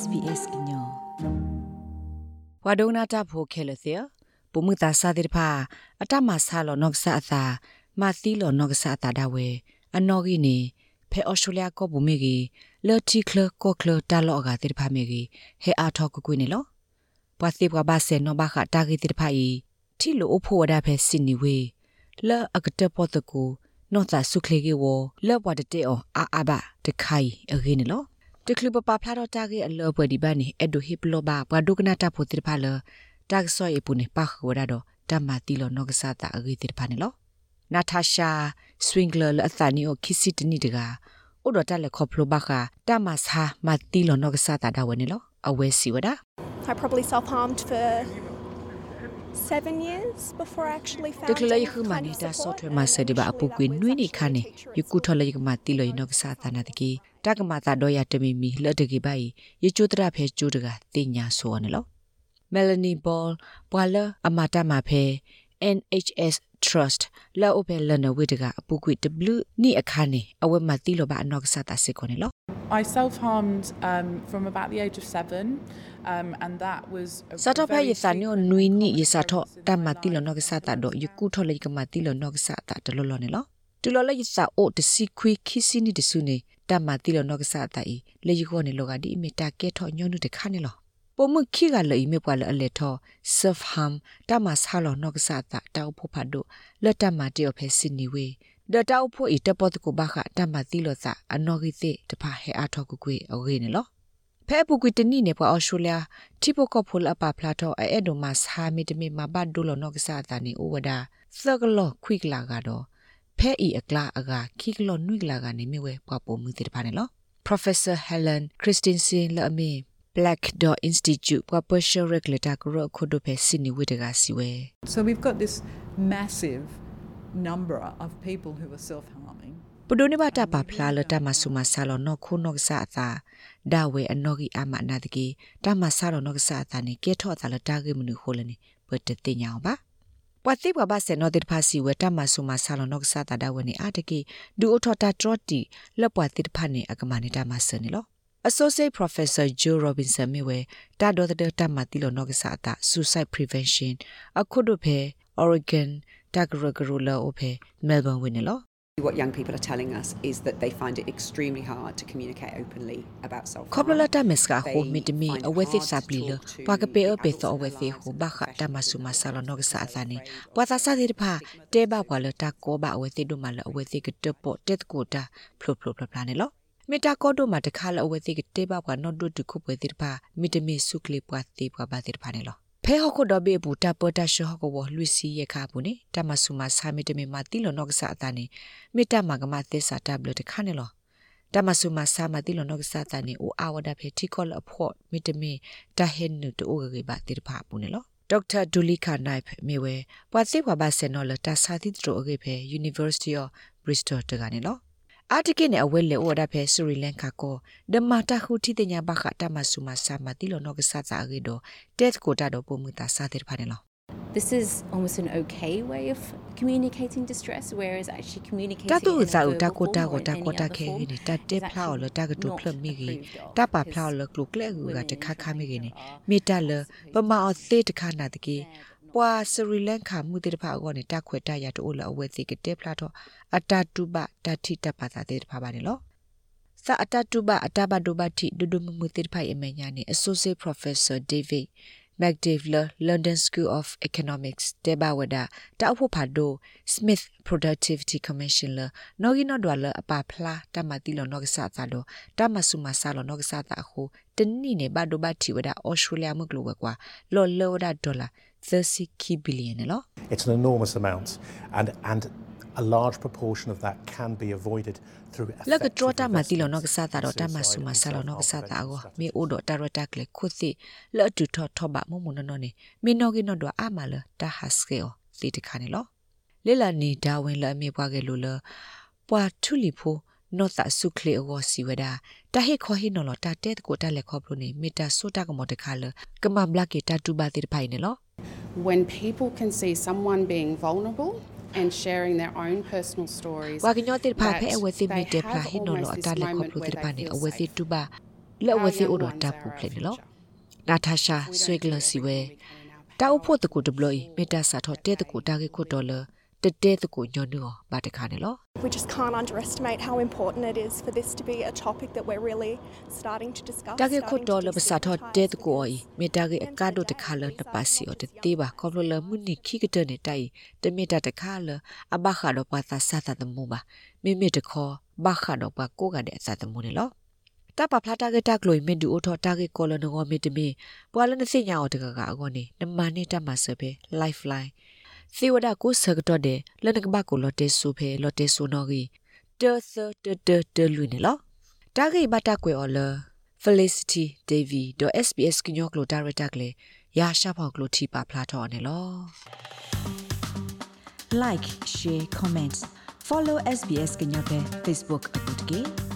SBS ညောဝါဒုနာတာဖိုခဲလသေပုမှုတာစာတိဖာအတမဆာလောနော့ဆာသာမာသီလောနော့ဆာတာဒါဝဲအနော်ဂီနေဖဲအော်စတြေးလျကောဘူမီဂီလော်တီကလကောကလတာလောဂါတိဖာမီဂီဟဲအာထောကကွေနေလောပွာစီဘွာဘာဆေနောဘခတာဂီတိဖာဤတီလိုအဖို့ဝဒဖဲစင်နီဝေလောအကတပေါ် တကူနောတာဆုခလေကေဝလောဘဝဒတေအောအာအဘတခိုင်အဂင်းနော်တကလပပဖလာတော့တာကေအလောဘဒီဘာနီအဒိုဟိပလောဘာဘဒုကနာတာဖိုတိဖာလတာကဆောေပုန်ပါခဝရတော့တမတီလောနောကဆာတာအဂိတိဖာနေလောနာတာရှာစဝင်းဂလာလအသနီအိုခိစီတနီတကာဥဒတလက်ခေါပလိုဘာခတမဆာမတီလောနောကဆာတာဒါဝနေလောအဝဲစီဝဒါ I probably self-harmed for seven years before I actually found တကလေးခမနေတာဆော့ထွဲမှာစဒီဘာအပူကွေနွိနေခါနေယကုထလယကမတီလို့နောကစားတာနာတကီတကမတာတော့ရတမီမီလတ်တကီပိုင်ယေချိုတရဖဲကျိုးတကတင်ညာဆိုရနေလို့ Melanie Ball ဘွာလအမတာမှာဖဲ NHS Trust လောအပလနဝိတကအပူကွေ W နိအခါနေအဝဲမှာတီလို့ဘာအနောကစားတာစစ်ခေါ်နေလို့ I self-harmed um, from about the age of seven, um, and that was. a စတော့ဖဲ very ရစာညိုနွီနိရစာတော့တမတိလနောကစားတာတော့ယကုထောလေကမတိလနောကစားတာတလောလောနေလောတူလောလေရစာအိုတစီခွေခီစီနီတဆုနေတမတိလနောကစားတာဤလေယကောနေလောကဒီအမီတာကဲထောညွန်းနုတခါနေလောပုံမခိကလေမေပွာလအလေထော self harm တမဆာလောနောကစားတာတောက်ဖို့ဖတ်တို့လက်တမတေော်ဖဲစင်နီဝေ ဒတောက်ဖို့ဤတပတ်ကိုဘာခတမတိလောစာအနော်ဂိသေတဖဟဲအားထောက်ကွေအဝေးနေလောဖဲပုကွေတနိနေပွာအော်စတြေးလျတိပိုကဖိုလအပဖလာတော့အဲ့ဒိုမတ်ဟာမီတမီမဘတ်ဒိုလောနော့ကစားတာနေဩဝဒါသကလောခွိကလာကတော့ဖဲဤအကလာအကခိကလောနွိကလာကနေမြဝဲပွားပုံမှုတိတပါနေလော Professor Helen Christensen လအမီ Black Dot Institute ပွားပရှယ်ရက်လက်တာကရခုဒိုဖဲစနီဝိတကစီဝဲ So we've got this massive number of people who are self-harming. ပဒိုနေဘတာပါဖလာလတမဆုမဆာလောနောခုနောကစားသာဒါဝဲအနောဂီအမနာတကေတမဆာလောနောကစားသာနေကဲထော့တာလတာကေမနုခိုလနေပတတိညာပါပတိဘဘဆေနောတိဖာစီဝတမဆုမဆာလောနောကစားတာဒါဝနေအတကေဒူအထောတာထရတီလပတိဖာနေအကမနေတာမဆနေလော Associate Professor Joe Robinson မြဝဲတာဒေါ်တဲ့တမတီလောနောကစားတာ Suicide Prevention အခုတို့ဖဲ Oregon တဂရဂရူလာအိုဖဲ Melbourne ဝင်နေလော What young people are telling us is that they find it extremely hard to communicate openly about self harm. ခေါပလတာမစ်ကဟိုမီတမီအဝဲသိစပလီလပကပေအပေသောအဝဲသိဟိုဘခတာမဆုမဆာလနောကစာအသနီပွာသာစာတိဖာတဲဘဘွာလတာကောဘအဝဲသိတို့မလအဝဲသိကတပို့တက်ကိုတာဖလိုဖလိုဖလာနေလောမီတာကောတို့မှာတခါလအဝဲသိကတဲဘဘွာနော့ဒုတခုပွဲတိဖာမီတမီဆုကလီပွာတိပွာဘာတိဖာနေလော ဖဲဟခုဒဘေဘူတာပတာရှဟကဝလူစီရခါဘူးနေတမဆုမဆာမီတမီမာတီလောနောကစာအတနီမေတ္တမကမသစ္စာတဘလတခါနေလောတမဆုမဆာမတီလောနောကစာတနီအိုအာဝဒဖေတီကောလအဖို့မီတမီတဟင်နုတိုဂေဘာတိဖာဘူးနေလောဒေါက်တာဒူလီကာနိုင်မေဝဲပွာသိဘဘာဆေနော်လတာစာတိတိုအဂေဖေ University of Bristol တကနေလော အာတကိနဲ့အဝဲလေဩဒါဖဲစရီလန်ကာကိုဒမတာခုတီတညာဘခတာမဆုမဆာမတီလောနောကဆာစာရီဒိုတက်ကိုတာတော့ပုံမူတာစာတဲ့ဖာနေလော This is almost an okay way of communicating distress, whereas actually communicating တတူ in a ဇာဥ verbal တာကိုတာ form ကို or တာ in ကို any တာ other ခဲ form နေတတက် is ဖလောက်လ actually တာကတူ not ဖလမိကြီး approved of တပါဖ because လောက်လကလုကလေကူကတခါခါမိကြီးနေ women are မေတ္တာလပမအသေးတခါနာတကေ ပွာစရီလန်ခါမှုတေတဖာကောနေတခွေတရတိုလအဝဲစီကတက်ဖလာတော့အတတုပတတိတပါတာတေတဖာပါနေလောစာအတတုပအတဘဒုဘတိဒုဒုမမှုတေတဖာအမေညာနေ Associate Professor David McDavler London School of Economics တေဘဝဒတာအဖို့ဖာဒို Smith Productivity Commission လနော်ဂီနော်ဒွာလအပါဖလားတမတိလောနော့ကဆာတာတော့တမဆုမဆာလောနော့ကဆာတာအခုတနိနေဘဒိုဘတိဝဒဩစတြေးလျမှုကလောကွာလောလောဒဒေါ်လာ 30 billion နော် It's an enormous amount, and and a large proportion of that can be avoided through လက effective ထရတာမတိလော investments နော့ကဆာတာတော့တမ in ဆုမ suicide ဆာလောနော့က and ဆာတာ self-harm ကိုမေအိုဒတာရတာကလေခုစီလောတူထထဘမမနနော်နေမေနော်ကီနော်တော့အမလတာဟစကေောစီတခါနေလောလေလာနီဒါဝင်လအမေပွားကလေးလပွာထုလီဖို နောတာဆုခလေအောစီဝဒတာဟေခေါ်ဟိနော်လတာတဲကိုတာလက်ခေါပလို့နေမီတာဆိုတာကမတခါလကမဘလကေတာတူပါတိဖိုင်နေလော when people can see someone being vulnerable and sharing their own personal stories ဝါကညောတိဖာဖဲ that အဝစီမီ they တေဖလာ have ဟိနော်လ almost အ this တာလက်ခေါပ moment လို့ where တိ they ပါနေ feel အဝစီ safe. တူပါလက်ဝ Our စီအို young တော့ ones တာ are ပူ our ဖလေနော် future. နာတာရှာ If we don't ဆွေကလ do it, စီဝဲ we weaken our တာအ power. ဖို့တကူဒဘလီမေတ္တာစာထောတဲတကူတာကေခုတော်လ တတဲတကူညောနောဘာတခါနေလော We just can't underestimate how important it is for this to be a topic that we're really starting to discuss. တာကေခု starting to တော်လပစာထောတဲတ destigmatise ကူအော်မေတာကေအကာဒိုတခါလနပါစီအော်တေဘာကောလလမနိခိကတနေတိုင်တမေတာတခါလအဘခါတော့ပါသာစာသတမှုပါမိမိတခေါ်ဘခါတော့ပါကိုကတဲ့အစာတမှုနေလောတပဖလာတာကေတကလိုမီဒူအိုထောတာကေကောလနောမီတမီပွာလနစိညာအော်တကကအကောနေနမနေတမဆပဲ lifeline စီဝဒကိုဆကတော့တယ်လနကဘကိုလော်တေဆူဖဲလော်တေဆူနော်ဂီတေဆတတတလူနေလောတာဂိဘတာကွေအော်လ Felicity Davy .sbs ကညောကလိုဒါရတာကလေရာရှာဖောက်ကလိုတီပါဖလာထော်နေလော like share comments follow SBS ကညော့တဲ့ Facebook အပုတ်ကြီး